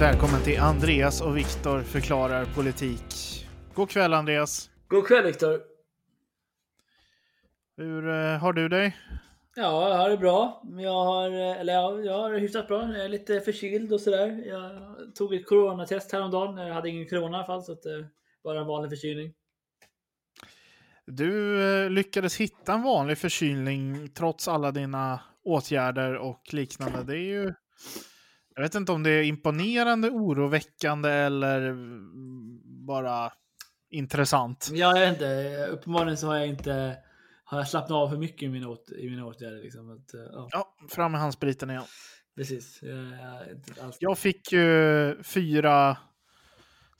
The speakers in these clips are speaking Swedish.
Välkommen till Andreas och Viktor förklarar politik. God kväll Andreas. God kväll Viktor. Hur eh, har du dig? Ja, jag har det bra. Jag har, eh, eller ja, jag har hyfsat bra. Jag är lite förkyld och sådär. Jag tog ett coronatest häromdagen. Jag hade ingen corona i alla fall, så att det var en vanlig förkylning. Du eh, lyckades hitta en vanlig förkylning trots alla dina åtgärder och liknande. Det är ju... Jag vet inte om det är imponerande, oroväckande eller bara intressant. Ja, jag vet inte. Uppenbarligen så har jag inte har jag slappnat av för mycket i mina, åt, i mina åtgärder. Liksom. Att, eh, ja, Ja, fram med handspriten igen. precis. Jag, jag. Jag fick ju fyra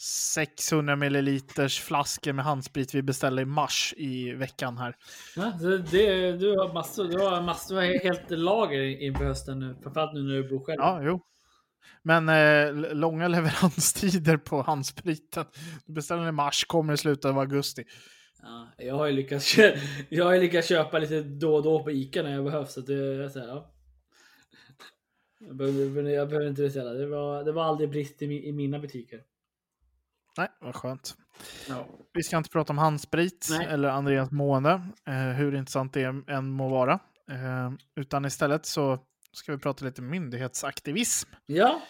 600 milliliters flaskor med handsprit vi beställde i mars i veckan här. Ja, det, du har massor, du har massor, helt lager inför hösten nu. Framförallt nu när du bor själv. Ja, jo. Men eh, långa leveranstider på handspriten. Du beställde den i mars, kommer i slutet av augusti. Ja, jag har ju lyckats, jag har lyckats köpa lite då och då på Ica när jag behövs. Så det så här, ja. jag, behöver, jag behöver inte beställa. Det var, det var aldrig brist i, i mina butiker. Nej, vad skönt. Ja. Vi ska inte prata om handsprit Nej. eller Andreas mående, eh, hur intressant det än må vara. Eh, utan istället så ska vi prata lite myndighetsaktivism. ja.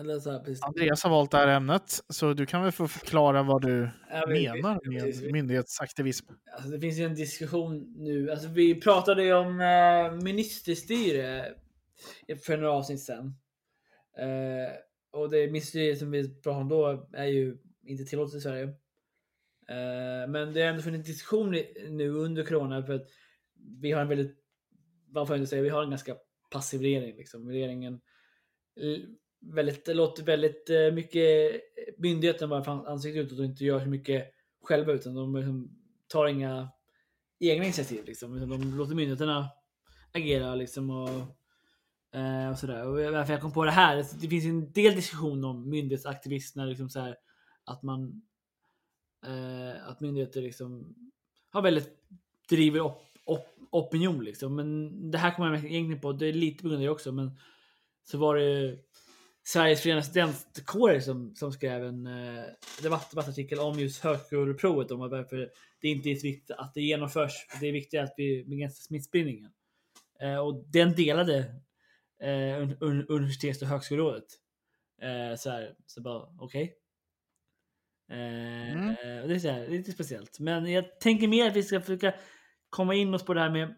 Eller så här, precis. Andreas har valt det här ämnet, så du kan väl få förklara vad du Ja, vi- vi- menar precis. med myndighetsaktivism. Alltså, det finns ju en diskussion nu. Alltså, vi pratade ju om eh, ministerstyre för några avsnitt sedan. Eh, och det ministerstyre som vi pratade om då är ju inte tillåtet i Sverige. Eh, men det har ändå funnits diskussion nu under corona för att vi har en väldigt, jag inte säga, vi har en ganska passiv regering. Liksom. Regeringen eh, väldigt, låter väldigt eh, mycket eh, myndigheten vara ansiktet utåt och inte gör så mycket själva utan de liksom tar inga egna initiativ. Liksom, de låter myndigheterna agera liksom och, och sådär. Och varför jag kom på det här, det finns en del diskussion om myndighetsaktivism liksom så här, att man att myndigheter liksom har väldigt driver upp op, opinion liksom. Men det här kommer jag egentligen på, det är lite på grund av det också, men så var det Sveriges förenade studentkårer som, som skrev en eh, debatt, debattartikel om just högskoleprovet om varför det inte är så viktigt att det genomförs. Det är viktigt att vi begränsar smittspridningen. Eh, och den delade eh, un, un, universitets och högskolerådet. Eh, så här, så bara okej. Eh, Mm. eh, och det är, så här, lite speciellt. Men jag tänker mer att vi ska försöka komma in oss på det här med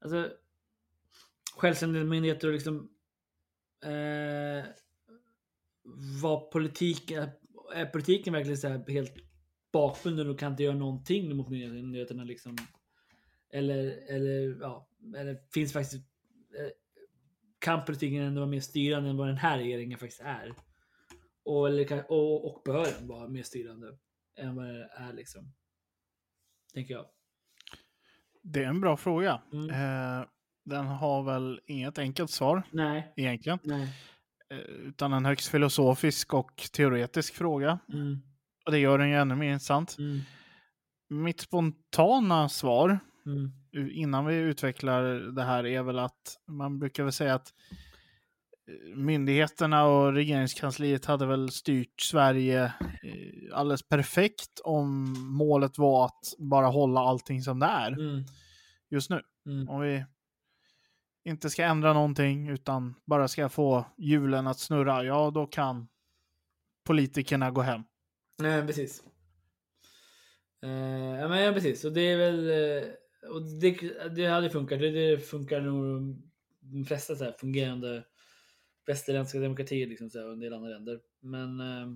alltså, självständiga myndigheter och liksom eh, vad politiken, är politiken verkligen så här helt bakbunden och kan inte göra någonting mot myndigheterna liksom? Eller, eller ja, eller finns faktiskt eh, kan politiken ändå vara mer styrande än vad den här regeringen faktiskt är? Och, eller, och, och bör den vara mer styrande än vad den är liksom? Tänker jag. Det är en bra fråga. Mm. Eh, den har väl inget enkelt svar Nej, egentligen. nej. Eh, utan en högst filosofisk och teoretisk fråga. Mm, Och det gör den ju ännu mer intressant. mm, Mitt spontana svar mm, innan vi utvecklar det här är väl att man brukar väl säga att myndigheterna och regeringskansliet hade väl styrt Sverige eh, alldeles perfekt om målet var att bara hålla allting som det är mm, just nu. mm. Om vi inte ska ändra någonting utan bara ska få hjulen att snurra, ja då kan politikerna gå hem. Nej, precis. Eh, ja, men ja, precis. Och det är väl... eh, och det, det hade funkat. Det, det funkar nog de flesta så här fungerande västerländska demokratier liksom så här, och en del andra länder. Men... eh,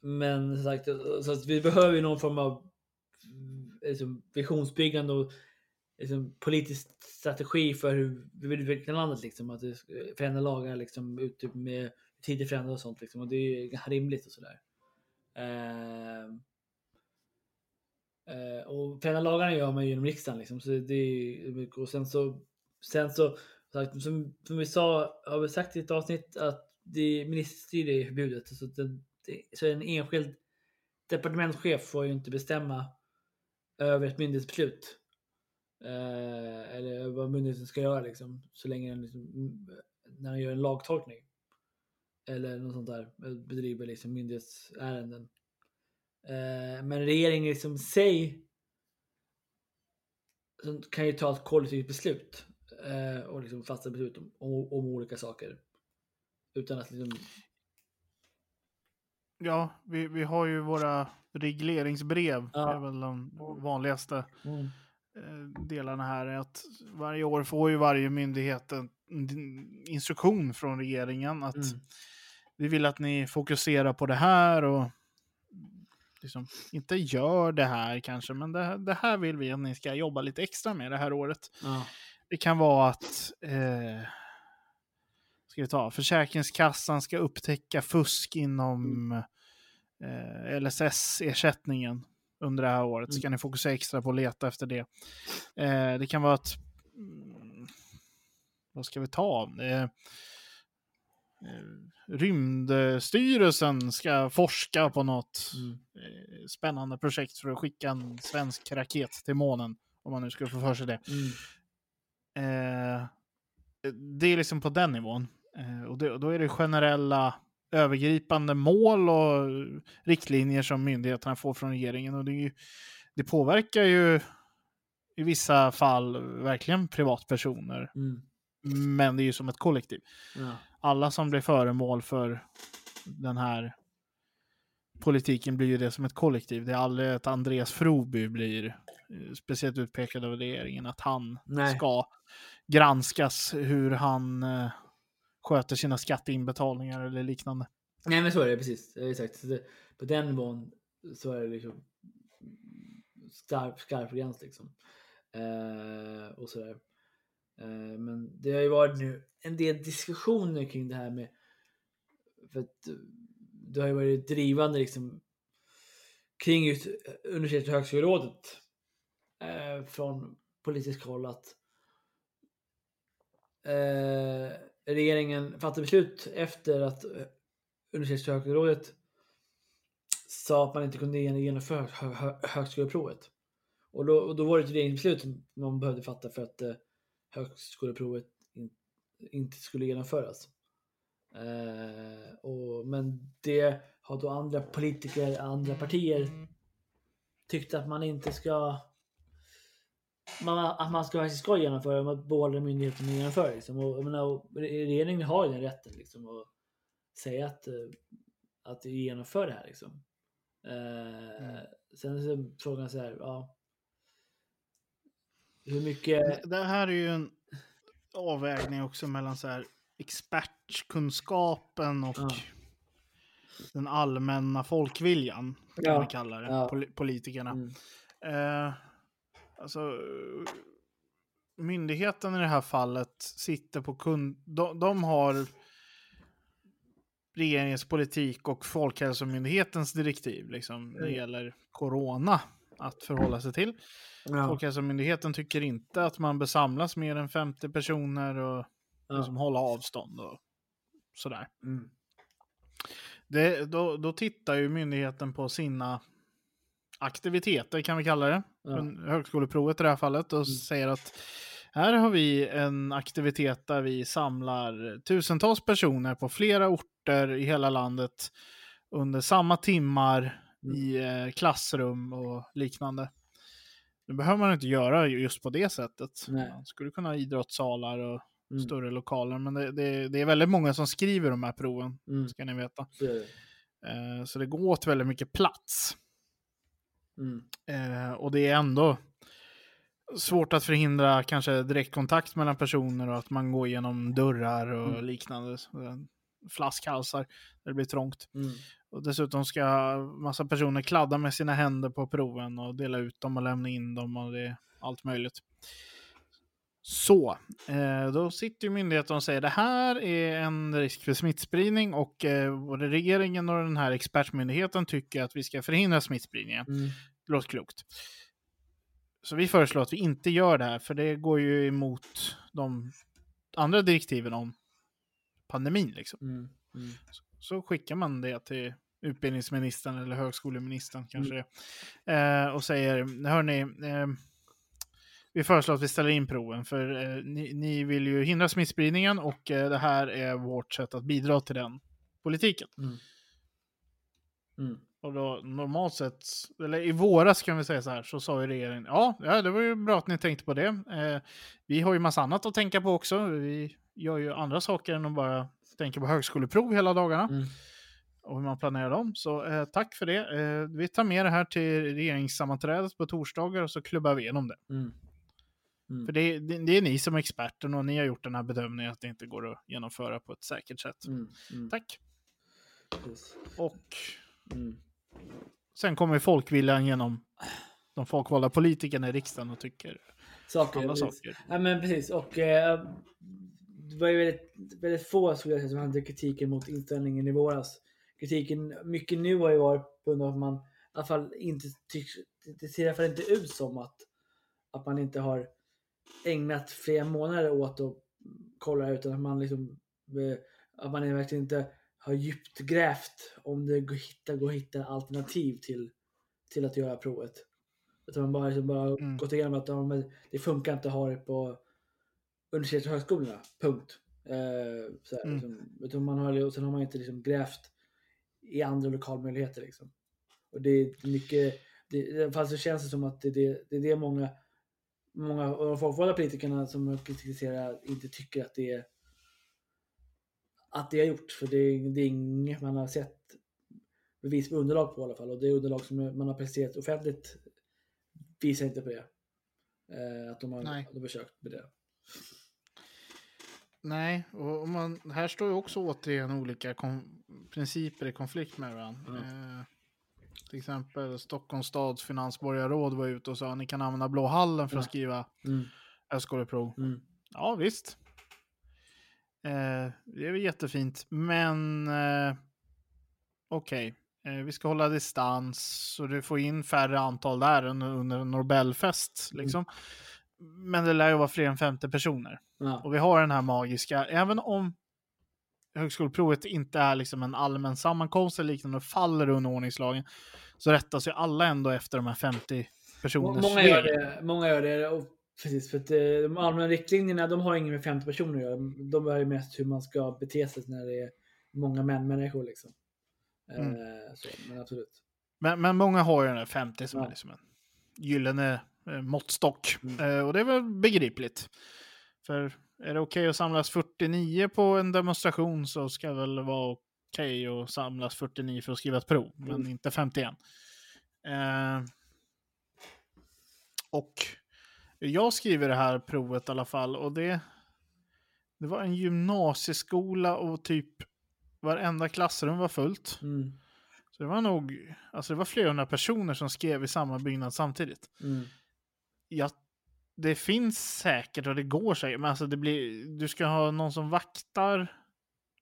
men som sagt, så att vi behöver ju någon form av liksom, visionsbyggande och liksom, politisk strategi för hur vi vill utveckla landet. Liksom, att förändra lagar liksom, ute typ med tidig förändring och sånt. Liksom, och det är ju rimligt och sådär. Ehm, eh, och förändra lagarna gör man ju genom riksdagen. Liksom, så det är, och sen så, sen så som, som vi sa, har vi sagt i ett avsnitt att det ministerstyre är förbjudet. Så, det, det, så en enskild departementschef får ju inte bestämma över ett myndighetsbeslut. Eh, eller vad myndigheten ska göra liksom. Så länge den liksom, mm, när den gör en lagtolkning. Eller något sånt där. Eh, bedriver liksom myndighetsärenden. Eh, men regeringen liksom sig kan ju ta ett kollektivt beslut. Eh, och liksom fatta beslut om, om, om olika saker. Utan att liksom... Ja, vi, vi har ju våra regleringsbrev. Ja. Det är väl de vanligaste Mm. eh, delarna här. är Att varje år får ju varje myndighet en instruktion från regeringen att Mm. vi vill att ni fokuserar på det här och liksom, inte gör det här kanske, men det, det här vill vi att ni ska jobba lite extra med det här året. Ja. Det kan vara att eh, ska vi ta, Försäkringskassan ska upptäcka fusk inom eh, LSS-ersättningen under det här året. Ska ni fokusera extra på att leta efter det. Eh, det kan vara att, mm, vad ska vi ta? Eh, eh, Rymdstyrelsen ska forska på något Mm. eh, spännande projekt för att skicka en svensk raket till månen. Om man nu skulle få för sig det. Mm. Eh, det är liksom på den nivån. Eh, och, det, och då är det generella övergripande mål och riktlinjer som myndigheterna får från regeringen. Och det, ju, det påverkar ju i vissa fall verkligen privatpersoner. Mm. Men det är ju som ett kollektiv. Ja. Alla som blir föremål för den här politiken blir ju det som ett kollektiv. Det är aldrig att Andreas Froby blir eh, speciellt utpekad av regeringen. Att han Nej. ska granskas hur han eh, sköter sina skatteinbetalningar eller liknande. Nej men så är det precis. Exakt. På den nivån så är det liksom skarp, skarp gräns liksom. Eh, och sådär. Eh, men det har ju varit nu en del diskussioner kring det här med för att du det har ju varit drivande liksom kring just eh, universitets och högskolerådet eh, från politisk håll att eh, regeringen fattade beslut efter att eh, universitets och högskolerådet sa att man inte kunde genomföra hö- hö- högskoleprovet. Och då, och då var det ett regeringsbeslut som man behövde fatta för att eh, högskoleprovet in, inte skulle genomföras. Eh, och, men det har då andra politiker, andra partier tyckt att man inte ska man, att man ska, faktiskt ska genomföra, att båda myndigheterna genomför. Liksom. Och, menar, regeringen har ju den rätten liksom, att säga att, eh, att genomför det här. Liksom. Eh, Sen så är frågan så här, ja. Hur mycket... Det här är ju en avvägning också mellan så här expertkunskapen och Ja. den allmänna folkviljan, kan Ja. man kalla det, Ja. poli- politikerna. Mm. Eh, alltså, myndigheten i det här fallet sitter på kund... De, de har regeringens politik och Folkhälsomyndighetens direktiv liksom, när det Mm. gäller corona att förhålla sig till. Ja. Folkhälsomyndigheten tycker inte att man bör samlas mer än 50 personer och liksom Ja. hålla avstånd och sådär. Mm. Det, då, då tittar ju myndigheten på sina aktiviteter, kan vi kalla det. Ja. Högskoleprovet i det här fallet. Och säger att här har vi en aktivitet där vi samlar tusentals personer på flera orter i hela landet under samma timmar Mm. i eh, klassrum och liknande. Nu behöver man inte göra just på det sättet. Nej. Man skulle kunna ha idrottssalar och Mm. större lokaler, men det, det, det är väldigt många som skriver de här proven, Mm. ska ni veta. Det. Eh, så det går åt väldigt mycket plats. Mm. Eh, och det är ändå svårt att förhindra kanske direktkontakt mellan personer och att man går igenom dörrar och Mm. liknande. Eh, Flaskhalsar där det blir trångt. Mm. Och dessutom ska massa personer kladda med sina händer på proven och dela ut dem och lämna in dem och det är allt möjligt. Så, eh, då sitter ju myndigheten och säger det här är en risk för smittspridning och eh, både regeringen och den här expertmyndigheten tycker att vi ska förhindra smittspridningen. Mm. Låter klokt. Så vi föreslår att vi inte gör det här, för det går ju emot de andra direktiven om pandemin. Liksom. Mm. Mm. Så skickar man det till utbildningsministern eller högskoleministern kanske Mm. det är, eh, och säger, hörni, eh, vi föreslår att vi ställer in proven för eh, ni, ni vill ju hindra smittspridningen och eh, det här är vårt sätt att bidra till den politiken. Mm. Mm. Och då normalt sett, eller i våras kan vi säga så här, så sa ju regeringen, ja, ja det var ju bra att ni tänkte på det. Eh, vi har ju massa annat att tänka på också. Vi gör ju andra saker än att bara tänka på högskoleprov hela dagarna Mm. och hur man planerar dem. Så eh, tack för det. Eh, vi tar med det här till regeringssammanträdet på torsdagar och så klubbar vi igenom det. Mm. Mm. För det, det, det är ni som är experten och ni har gjort den här bedömningen att det inte går att genomföra på ett säkert sätt. Mm. Mm. Tack. Precis. Och Mm. sen kommer folkviljan genom de folkvalda politikerna i riksdagen och tycker Saker. andra saker. Ja men precis och eh, det var ju väldigt, väldigt få skulle jag säga som hade kritiken mot inställningen i våras. Kritiken mycket nu har ju varit på grund av att man i alla fall inte tycks, det ser i alla fall inte ut som att, att man inte har ägnat flera månader åt att kolla utan att man liksom eh, att man verkligen inte har djupt grävt om det går att hitta, går att hitta alternativ till, till att göra provet. Utan man bara, liksom bara Mm. gått igenom att ja, det funkar inte att ha det på universitet och högskolorna. Punkt. Eh, så här, Mm. liksom, utan man har, och sen har man inte liksom grävt i andra lokalmöjligheter. Liksom. Och det är mycket, det, fall så känns det som att det, det, det är det många, många av de folkvalda politikerna som kritiserar inte tycker att det är att det har gjort. För det är, det är inget man har sett bevis med underlag på i alla fall. Och det underlag som man har presenterat offentligt visar inte på det. Eh, att de har, Nej. de har försökt med det. Nej, och man, här står ju också återigen olika kon- principer i konflikt med varandra. Mm. Eh, till exempel Stockholms stads finansborgarråd var ute och sa att ni kan använda Blå hallen för att skriva Mm, högskoleprov. mm, Ja, visst. Eh, det är väl jättefint, men eh, okej. Eh, vi ska hålla distans så du får in färre antal där än under en Nobelfest. Mm. Liksom. Men det lär ju vara fler än 50 personer. ja, Och vi har den här magiska, även om högskoleprovet inte är liksom en allmän sammankomst eller liknande och faller under ordningslagen, så rättas ju alla ändå efter de här 50 personers Många gör det. Många gör det. Och precis, för att eh, de allmänna riktlinjerna de har inget med 50 personer att göra. De är ju mest hur man ska bete sig när det är många män, människor. Liksom. Eh, Mm. så, men absolut. Men, men många har ju den här 50 som Ja. är liksom en gyllene eh, måttstock. Mm. Och det är väl begripligt. För är det okej att samlas 49 på en demonstration så ska det väl vara okej att samlas 49 för att skriva ett prov, men Mm. inte 51. Eh, och jag skriver det här provet i alla fall och det, det var en gymnasieskola och typ varenda klassrum var fullt. Mm. Så det var nog, alltså det var flera hundra personer som skrev i samma byggnad samtidigt. Mm. Ja, det finns säkert och det går säkert, men alltså det blir, du ska ha någon som vaktar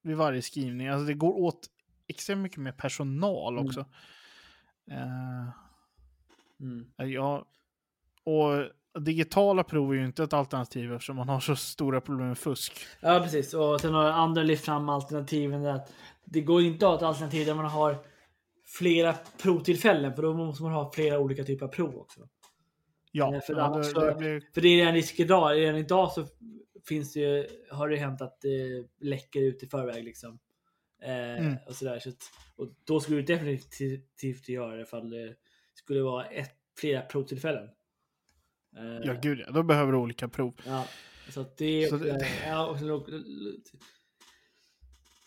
vid varje skrivning. Alltså det går åt extremt mycket mer personal Mm. också. Eh, Mm. ja, och digitala prov är ju inte ett alternativ eftersom man har så stora problem med fusk. Ja, precis. Och sen har andra lyft fram alternativen att det går inte att ha ett alternativ där man har flera provtillfällen för då måste man ha flera olika typer av prov också. Ja, Nej, för ja, det, det blir, För det är redan risk idag. Redan idag så finns det ju, har det hänt att det läcker ut i förväg liksom. Eh, Mm. och sådär. Så att, och då skulle du definitivt göra det ifall det skulle vara ett, flera provtillfällen. Eh, ja gud ja, då behöver du olika prov. Ja, så att det, Så det- eh, ja, och så,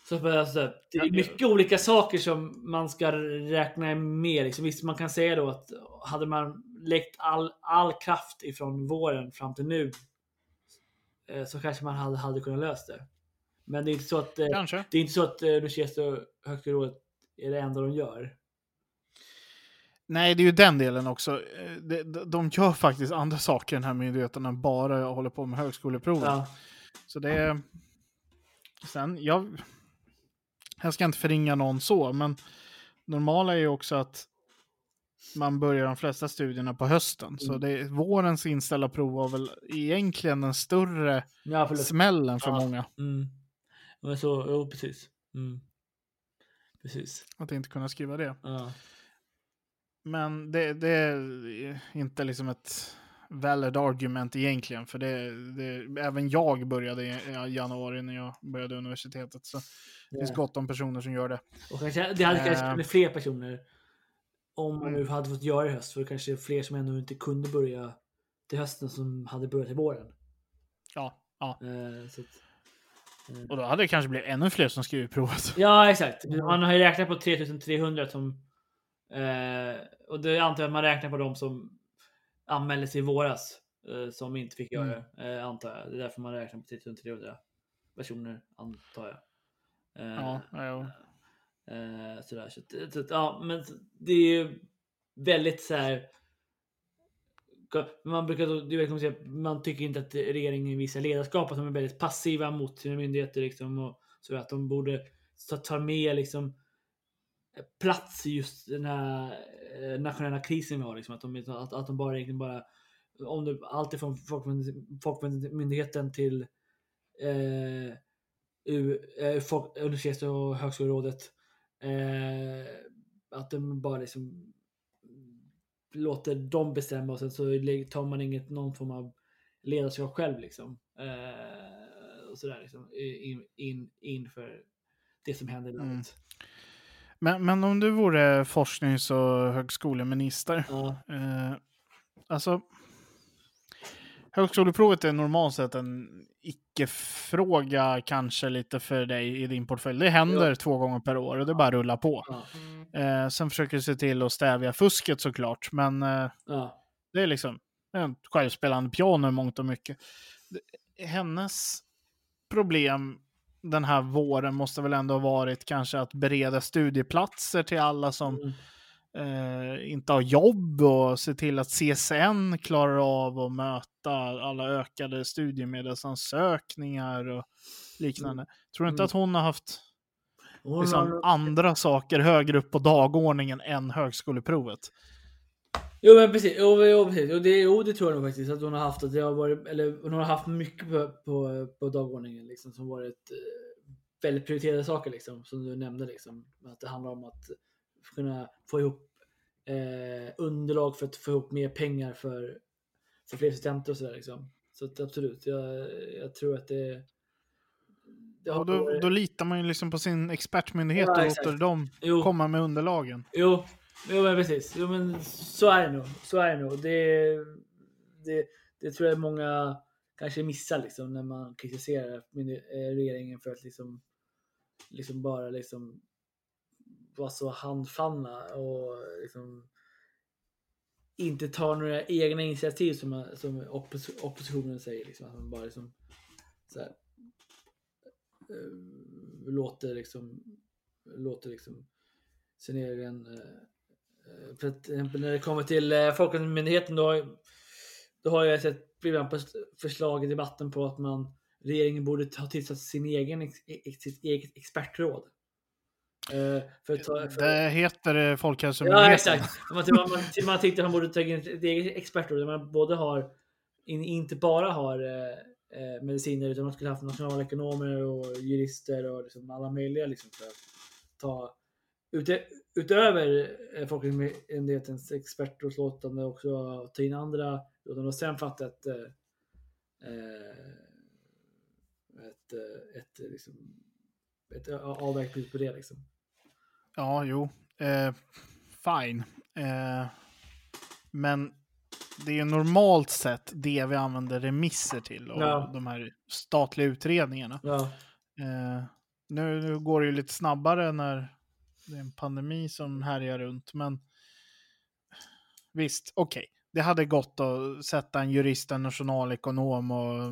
så för alltså, det är mycket olika saker som man ska räkna med. Liksom, visst, man kan säga då att hade man läckt all, all kraft ifrån våren fram till nu eh, så kanske man hade, hade kunnat lösa det. Men det är inte så att, eh, det är inte så att eh, och högskolerådet är det enda de gör. Nej, det är ju den delen också. Eh, de, de, gör faktiskt andra saker den här myndigheten än bara håller på med högskoleprovet. Ja. Så det är... Sen, jag... Jag ska inte förringa någon så, men normala är ju också att man börjar de flesta studierna på hösten. Så Mm. det, vårens inställda prov var väl egentligen den större Ja, smällen för Ja. många. Mm. Men så, jo precis. Mm. Precis. Att inte kunna skriva det. Ja. Men det, det är inte liksom ett valid argument egentligen. För det, det, även jag började i januari när jag började universitetet. Så det finns gott om personer som gör det. Och kanske, det hade kanske Eh. blivit fler personer om man Mm. nu hade fått göra i höst. För det kanske är fler som ännu inte kunde börja till hösten som hade börjat till våren. Ja, ja. Eh, att, eh. Och då hade det kanske blivit ännu fler som skrivit provet. Ja, exakt. Man har ju räknat på 3300 som... Eh, och det antar jag att man räknar på de som anmälde sig i våras. Eh, som inte fick göra Mm. det, eh, antar jag. Det är därför man räknar på 3300 personer, antar jag. Eh, Ja, ja, Eh, sådär. Så, eh, så, ja, men det är ju väldigt så här. Man brukar du vet, man säger, man tycker inte att regeringen visar ledarskap, att de är väldigt passiva mot sina myndigheter liksom och så att de borde ta, ta med liksom plats i just den här eh, nationella krisen vi har liksom att de, att, att de bara egentligen bara om det allt ifrån Folkmyndigheten till eh, U, eh, folk, universitets och högskolerådet eh, att de bara liksom låter dem bestämma och sen så tar man inget, någon form av ledarskap själv liksom. Eh, och sådär liksom in, in, inför det som händer i Mm. landet. Men, men om du vore forsknings och högskoleminister. Ja, Eh, alltså, högskoleprovet är normalt sett en icke-fråga kanske lite för dig i din portfölj. Det händer två gånger per år och det bara rullar på. ja, Eh, sen försöker du se till att stävja fusket såklart, men eh, ja. det är liksom en självspelande piano i mångt och mycket. Hennes problem den här våren måste väl ändå ha varit kanske att bereda studieplatser till alla som Mm. Eh, inte har jobb och se till att CSN klarar av att möta alla ökade studiemedelsansökningar och liknande. Tror du inte Mm. att hon har haft Hon liksom, har- andra saker högre upp på dagordningen än högskoleprovet? Jo men precis, jo, jo, precis. Och det, jo, det tror jag nog faktiskt att hon har haft. Att det har varit, eller hon har haft mycket på, på, på dagordningen liksom, som varit eh, väldigt prioriterade saker liksom, som du nämnde. Liksom. Att det handlar om att kunna få ihop eh, underlag för att få ihop mer pengar för, för fler studenter och sådär. Liksom. Så att, absolut, jag, jag tror att det, Och då, då litar man ju liksom på sin expertmyndighet Ja, och exakt. låter dem Jo. komma med underlagen. Jo, jo men precis. Jo, men så är det nog. Så är det nog. Det, det, det tror jag många kanske missar liksom, när man kritiserar eh, regeringen för att liksom, liksom bara liksom vara så handfallna och liksom inte ta några egna initiativ som, man- som oppos- oppositionen säger. Liksom, att man bara liksom, så här, eh, låter liksom låter liksom sin egen... Eh, för att, till exempel när det kommer till eh, Folkhälsomyndigheten då, har- då har jag sett ibland på förslag i debatten på att man regeringen borde ha tillsatt sin egen, sitt eget expertråd. Eh, ta, för, Det heter eh, Folkhälsomyndigheten. Ja, exakt. Man, man, man, tyckte man borde ta in ett eget expertråd där man både har, in, inte bara har eh, eh, mediciner utan man skulle haft nationalekonomer och jurister och liksom alla möjliga liksom för att ta ute, utöver Folkhälsomyndighetens expertrådslåtande också ta in andra låtande och sen fatta ett eh, ett, ett, ett, liksom, ett avvägt beslut på det liksom. Ja, jo. Eh, fine. Eh, men det är ju normalt sett det vi använder remisser till och Ja. de här statliga utredningarna. Ja, Eh, nu, nu går det ju lite snabbare när det är en pandemi som härjar runt, men visst, okej. Det hade gått att sätta en jurist, en nationalekonom och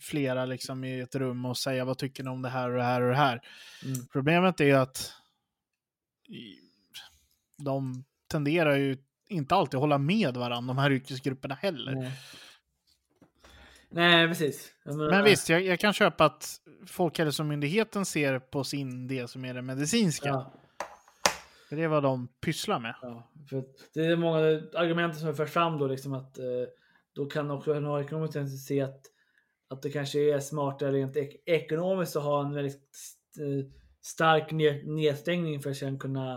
flera liksom i ett rum och säga vad tycker ni om det här och det här och det här. Mm. Problemet är att de tenderar ju inte alltid att hålla med varandra, de här yrkesgrupperna heller. Nej. Nej, precis. Menar- Men visst, jag, jag kan köpa att Folkhälsomyndigheten ser på sin del som är det medicinska. Ja, För det är vad de pysslar med. ja, för det är många argument som förs fram då liksom att eh, då kan också nationalekonomer se att, att det kanske är smartare rent ek ekonomiskt att ha en väldigt st- eh, stark nedstängning för att sen kunna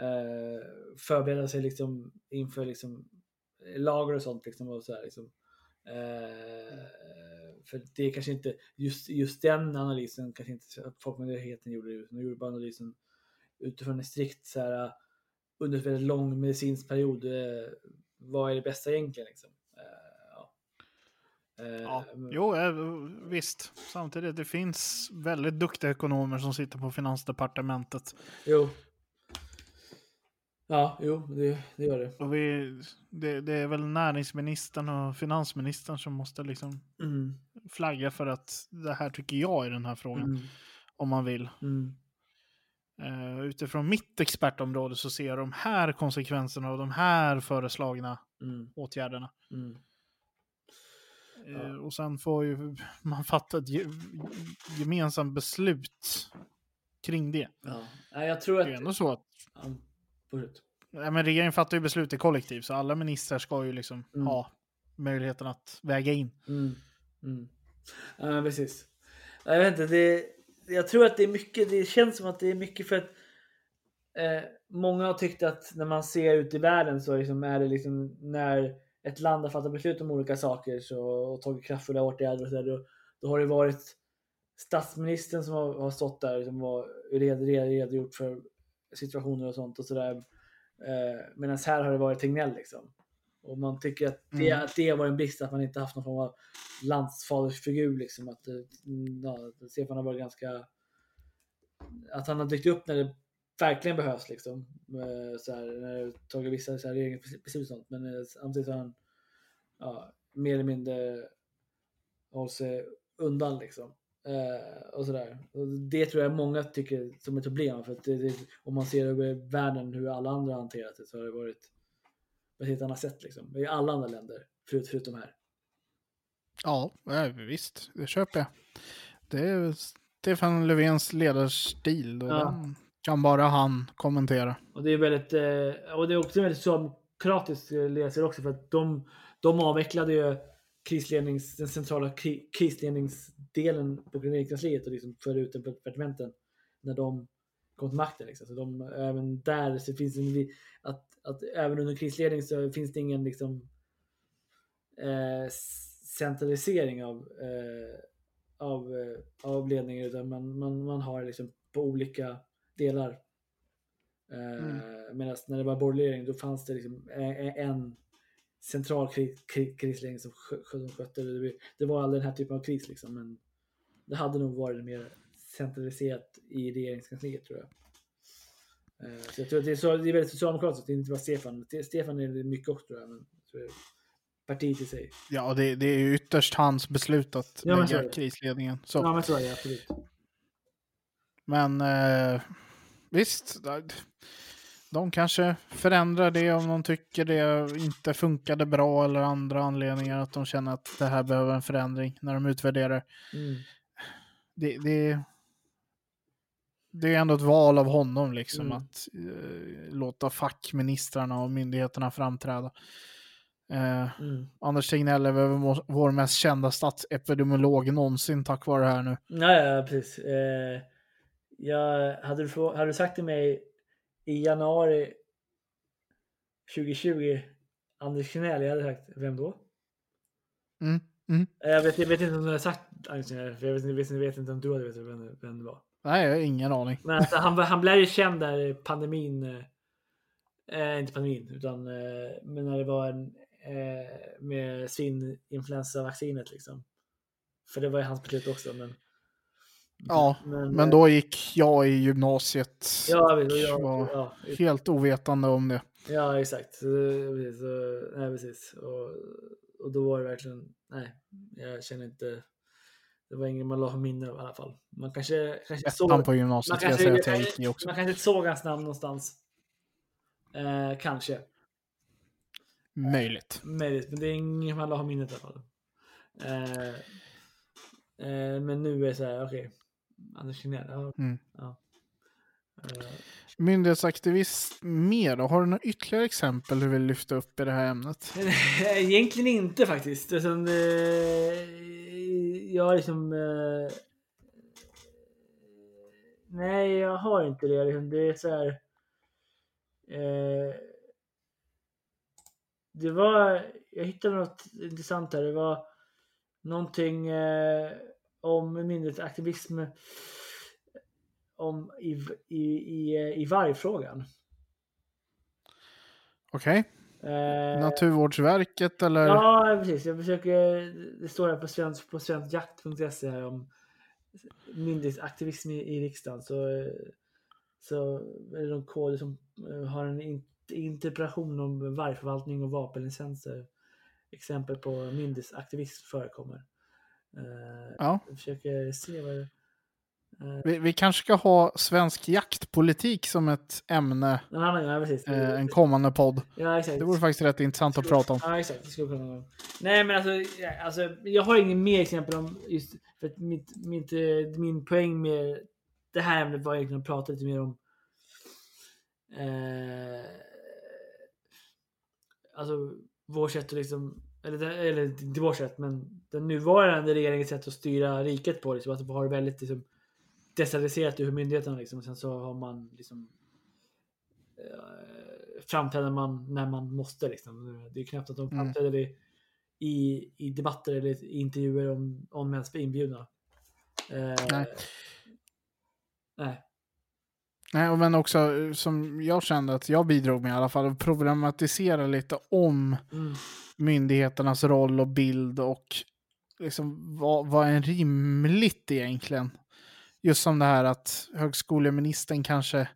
eh, förbereda sig liksom inför liksom lager och sånt liksom och så här, liksom. Eh, för det är kanske inte just, just den analysen kanske inte Folkmyndigheten gjorde. De gjorde bara analysen utifrån en strikt så här eh, under en väldigt lång medicinsk period. Eh, vad är det bästa egentligen liksom? Eh, ja. Eh, men- jo, eh, visst. Samtidigt, det finns väldigt duktiga ekonomer som sitter på Finansdepartementet. Jo. Ja, jo, det, det gör det. Och vi, det, det är väl näringsministern och finansministern som måste liksom Mm, flagga för att det här tycker jag i den här frågan, mm, om man vill. mm, Uh, utifrån mitt expertområde så ser jag de här konsekvenserna och de här föreslagna mm, åtgärderna. Ja. Eh, och sen får ju man fatta ett ge, gemensamt beslut kring det. Ja. Jag tror Det att... är ju ändå så att Ja, nej, men regeringen fattar ju beslut i kollektiv, så alla ministrar ska ju liksom Mm. ha möjligheten att väga in. Mm. Mm. Ja, precis. Ja, Jag vet inte, det, jag tror att det är mycket, det känns som att det är mycket för att eh, många har tyckt att när man ser ut i världen så liksom är det liksom när ett land har fattat beslut om olika saker så, och tagit kraftfulla åtgärder och så där, då, då har det varit statsministern som har, har stått där liksom, och red, red, redogjort för situationer och sånt och sådär. Eh, Medan här har det varit Tegnell liksom. Och man tycker att det, Mm. att det var en brist att man inte haft någon form av landsfadersfigur. Liksom, att, eh, ja, att Stefan har varit ganska... Att han har dykt upp när det verkligen behövs. Liksom. Eh, Så här, när tagit vissa så här, regeringsbeslut och sånt. Men samtidigt har han ja, mer eller mindre hållit sig undan. Liksom. Eh, och sådär. Och det tror jag många tycker som ett problem. För att det, det, om man ser över världen hur alla andra har hanterat det så har det varit på ett helt annat sätt. Liksom. I alla andra länder, förut, förutom här. Ja, visst, det köper jag. Det är Stefan Löfvens ledarstil och Ja. den kan bara han kommentera. Och det är väldigt, eh, och det är också väldigt socialdemokratiskt eh, läser också för att de, de avvecklade ju krislednings, den centrala kri, krisledningsdelen på regeringskansliet och liksom förde ut den på departementen när de kom till makten. Liksom. Så de, även där så finns det en, att, att även under krisledning så finns det ingen liksom eh, centralisering av, eh, av, eh, av ledningen utan man, man, man har liksom på olika delar. Eh, Mm. Medan när det var borgerlig regering då fanns det liksom en, en central kri, kri, krisledning som, skö- som skötte det. Det- var aldrig den här typen av kris liksom, men det hade nog varit mer centraliserat i regeringskansliet tror jag. Eh, Så jag tror att det är, så, det är väldigt socialdemokratiskt, det är inte bara Stefan. Stefan är det mycket också tror jag, men jag tror är partiet i sig. Ja, det, det är ju ytterst hans beslut att Ja, lägga krisledningen. Så. Ja men så är det absolut. Men eh, visst, de kanske förändrar det om de tycker det inte funkade bra eller andra anledningar att de känner att det här behöver en förändring när de utvärderar. Mm. Det, det, det är ändå ett val av honom liksom Mm. att eh, låta fackministrarna och myndigheterna framträda. Eh, Mm. Anders Tegnell är väl vår- mest kända statsepidemiolog någonsin tack vare det här nu. Ja, ja precis. Eh, jag, hade, du, hade du sagt till mig i januari 2020 Anders Tegnell, jag hade sagt vem då? Mm, mm. Jag vet, jag vet inte om du hade sagt Anders Tegnell, för jag vet, jag vet, jag vet inte om du hade vetat vem, vem det var. Nej, jag har ingen aning. Men alltså, han, han blev ju känd där i pandemin. Eh, eh, inte pandemin, utan eh, men när det var en, eh, med svininfluensavaccinet liksom. För det var ju hans beslut också. Men, Ja, Men eh, då gick jag i gymnasiet Ja, och jag, var ja, helt ovetande om det. ja, exakt. Så, precis, så, nej, precis. Och, och då var det verkligen, nej, jag känner inte, det var ingen man la minne av i alla fall. Man kanske, kanske såg, Ettan på man gymnasiet jag kanske, säga att jag gick i också. man kanske inte såg hans namn någonstans. Eh, kanske. Möjligt. Möjligt, men det är ingen man la minnet i alla fall. Eh, eh, men nu är det så här, okej. Anders Tegnell, ja. Mm. ja. Eh, Myndighetsaktivist mer då? Har du några ytterligare exempel du vill lyfta upp i det här ämnet? Egentligen inte faktiskt. Alltså, eh, jag liksom... Eh, nej, jag har inte det. Liksom. Det är så här... Eh, det var... Jag hittade något intressant här. Det var någonting eh, om myndighetsaktivism om i, i, i, i vargfrågan. Okej. Eh, Naturvårdsverket eller? Ja, precis. Jag försöker. Det står här på svensk, på svenskjakt.se här om myndighetsaktivism i, i riksdagen. Så, så är det någon kod som eh, har en in, interpellation om vargförvaltning och vapenlicenser. Exempel på myndighetsaktivism förekommer. Eh, Ja. Jag försöker se vad det Vi, vi kanske ska ha svensk jaktpolitik som ett ämne Ja, ja, precis. eh, en kommande podd. Ja, exakt. Det vore faktiskt rätt intressant att prata om. Ja, exakt. Det skulle kunna. Nej, men alltså, alltså, jag har ingen mer exempel om just för att mitt, mitt, eh, min poäng med det här ämnet var egentligen att prata lite mer om eh, alltså vår sätt att liksom eller, eller inte vårt sätt, men den nuvarande regeringens sätt att styra riket på. Liksom, att vi har väldigt liksom, decentraliserat ur myndigheterna. Liksom, och sen så har man liksom eh, framträder man när man måste. Liksom. Det är knappt att de Mm. framträder i, i, i debatter eller i intervjuer om, om ens blir inbjudna. Eh, Nej. Nej. Nej, och men också eh, som jag kände att jag bidrog med i alla fall, att problematisera lite om Mm. myndigheternas roll och bild och liksom vad, vad är rimligt egentligen? Just som det här att högskoleministern kanske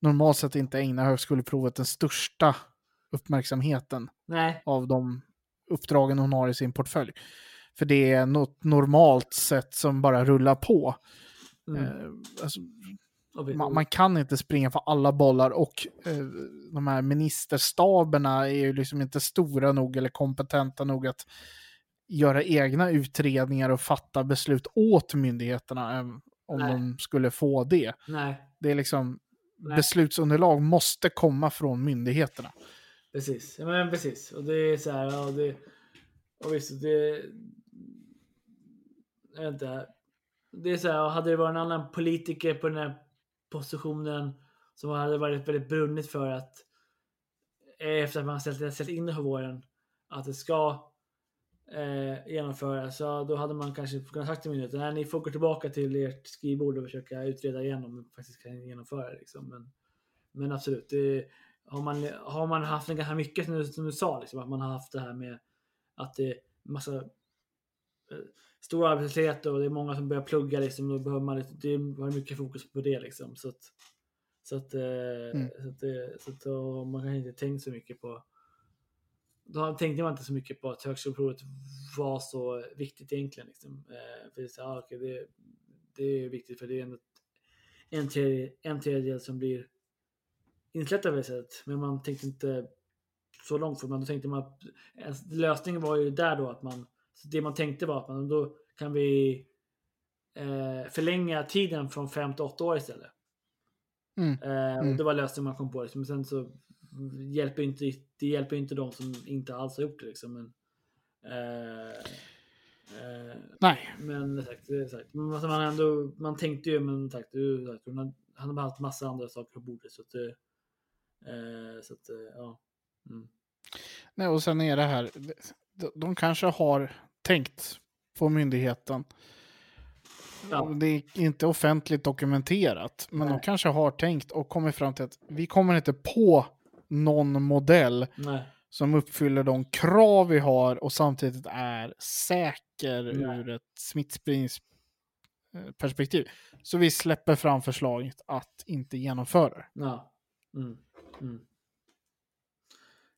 normalt sett inte ägnar högskoleprovet den största uppmärksamheten Nej. av de uppdragen hon har i sin portfölj. För det är något normalt sätt som bara rullar på. Mm. Eh, alltså, man, man kan inte springa på alla bollar och eh, de här ministerstaberna är ju liksom inte stora nog eller kompetenta nog att göra egna utredningar och fatta beslut åt myndigheterna eh, om Nej. de skulle få det. Nej, Det är liksom Nej. beslutsunderlag måste komma från myndigheterna. precis. Ja, men precis. Och det är så här, ja, det, och visst, det... Jag vet inte. Det är så här, hade det varit en annan politiker på den här positionen som hade varit väldigt brunnit för att eh, efter att man ställt, ställt in det på våren att det ska eh, genomföras, så då hade man kanske kunnat sagt till myndigheten att ni får gå tillbaka till ert skrivbord och försöka utreda igen om ni faktiskt kan genomföra det. Liksom. Men, men absolut, det, har, man, har man haft ganska mycket som du, som du sa, liksom, att man har haft det här med att det är massa eh, stor arbetslöshet och det är många som börjar plugga liksom, då behöver man lite, det har mycket fokus på det liksom. Så att, så att, eh, Mm. så att, så att man kanske inte tänkt så mycket på då tänkte man inte så mycket på att högskoleprovet var så viktigt egentligen. Liksom. Eh, för det, är ah, okej, det, det är viktigt för det är ändå en, tredje, en tredjedel som blir insläppta på det sättet. Men man tänkte inte så långt för man då tänkte man att alltså, lösningen var ju där då att man så det man tänkte var att man då kan vi eh, förlänga tiden från 5 till 8 år istället. Mm. Eh, Mm. det var lösningen man kom på. Liksom. Men sen så hjälper inte, det hjälper inte de som inte alls har gjort det. Liksom. Men, eh, eh, Nej, men sagt, sagt. Alltså man, ändå, man tänkte ju, men sagt, han har haft massa andra saker på bordet. Så att, eh, så att eh, ja. Mm. Nej, och sen är det här, de, de kanske har tänkt på myndigheten. Ja. Det är inte offentligt dokumenterat, men de Nej. kanske har tänkt och kommit fram till att vi kommer inte på någon modell Nej. som uppfyller de krav vi har och samtidigt är säker Nej. ur ett smittspridningsperspektiv. Så vi släpper fram förslaget att inte genomföra det. Ja. Mm. Mm.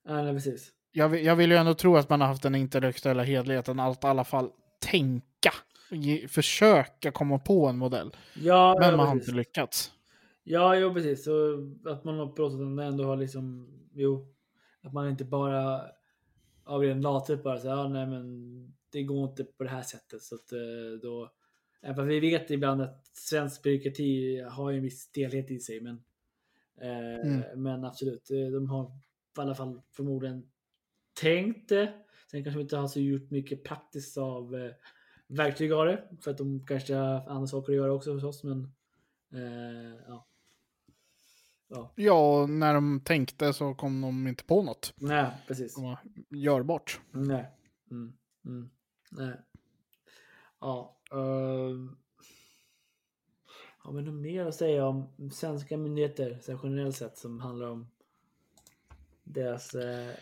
Ja, precis. Jag, vill- jag vill ju ändå tro att man har haft den intellektuella hederligheten att i alla fall tänka. Ge, försöka komma på en modell. Ja, Men ja, man har inte lyckats. Ja, jo precis. Så att man har pratat om det ändå har liksom, jo, att man inte bara av ren lathet bara säger ja, nej men det går inte på det här sättet. Så att eh, då, även fast vi vet ibland att svensk byråkrati har ju en viss stelhet i sig, men, eh, Mm. men absolut, eh, de har i alla fall förmodligen tänkt det. Sen kanske vi inte har så gjort mycket praktiskt av eh, verktyg av det, för att de kanske har andra saker att göra också hos oss, men eh, ja. Ja, Ja, när de tänkte så kom de inte på något nej, precis. görbart. Nej. Mm. Mm. Nej. Ja. Uh, har vi något mer att säga om svenska myndigheter så generellt sett som handlar om deras... Eh,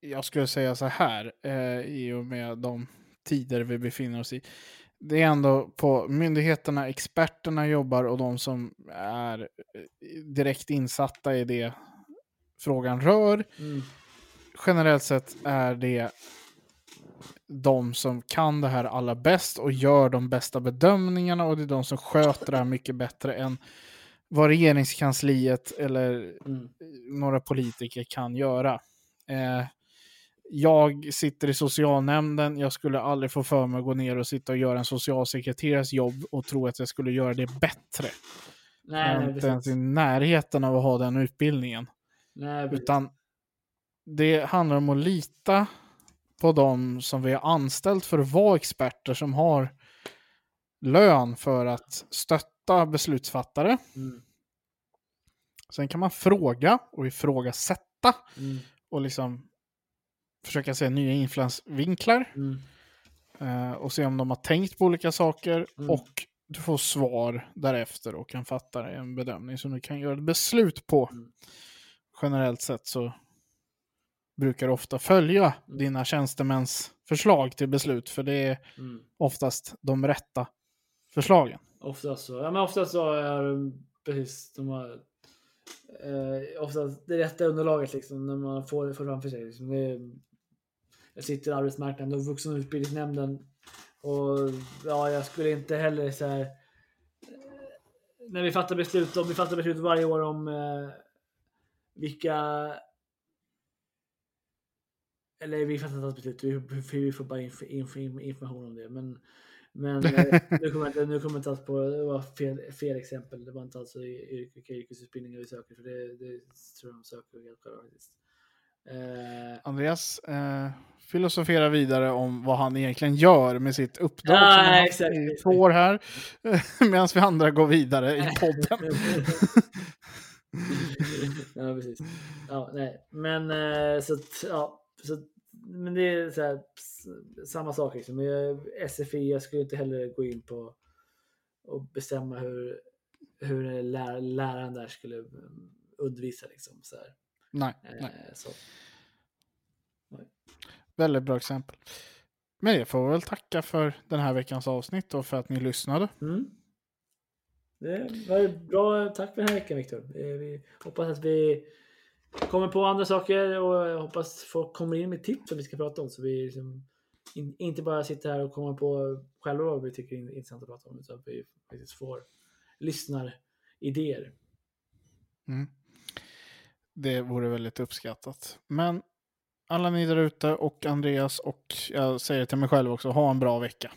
Jag skulle säga så här, eh, i och med de tider vi befinner oss i. Det är ändå på myndigheterna experterna jobbar och de som är eh, direkt insatta i det frågan rör. mm, Generellt sett är det de som kan det här allra bäst och gör de bästa bedömningarna och det är de som sköter det här mycket bättre än vad regeringskansliet eller mm, några politiker kan göra. Eh, jag sitter i socialnämnden, jag skulle aldrig få för mig att gå ner och sitta och göra en socialsekreterares jobb och tro att jag skulle göra det bättre. nej, jag är inte ens i närheten av att ha den utbildningen. Nej. Utan det handlar om att lita på de som vi har anställt för att vara experter som har lön för att stötta beslutsfattare. Mm, Sen kan man fråga och ifrågasätta mm, och liksom försöka se nya influensvinklar mm, eh, och se om de har tänkt på olika saker Mm. och du får svar därefter och kan fatta en bedömning som du kan göra ett beslut på. Mm. Generellt sett så brukar ofta följa Mm. dina tjänstemäns förslag till beslut för det är mm. oftast de rätta förslagen. Oftast så. Ja, men oftast så är precis de har eh, oftast det rätta underlaget liksom när man får det framför sig. Liksom. Det är, sitter i arbetsmarknaden och vuxenutbildningsnämnden och ja, jag skulle inte heller så här. eh, När vi fattar beslut om vi fattar beslut varje år om eh, vilka eller vi fattar inte beslut, vi, vi får bara inf, inf, information om det. Men, men eh, nu kommer jag inte, nu kommer inte alls på, det var fel, fel exempel. Det var inte alls yrkesutbildningar vi söker, för det, det tror jag de söker helt själva faktiskt. Eh, Andreas eh, filosoferar vidare om vad han egentligen gör med sitt uppdrag Ja, som han haft exakt, i exakt. två år här. Medan vi andra går vidare i podden. ja, precis. Ja, nej. Men eh, så ja. Så, men det är så här, samma sak liksom. Jag- SFI, jag skulle inte heller gå in på och bestämma hur, hur lär, läraren där skulle mm, undervisa liksom. Så här. Nej, Eh, nej, Så. väldigt bra exempel. Men det får vi väl tacka för den här veckans avsnitt och för att ni lyssnade. Mm. Det var bra. Tack för den här veckan Viktor. Vi hoppas att vi kommer på andra saker och jag hoppas folk kommer in med tips som vi ska prata om. Så vi liksom in, inte bara sitter här och kommer på själva vad vi tycker är intressant att prata om. Utan att vi faktiskt får lyssnar idéer. Mm. Det vore väldigt uppskattat. Men alla ni där ute och Andreas och jag säger till mig själv också, ha en bra vecka.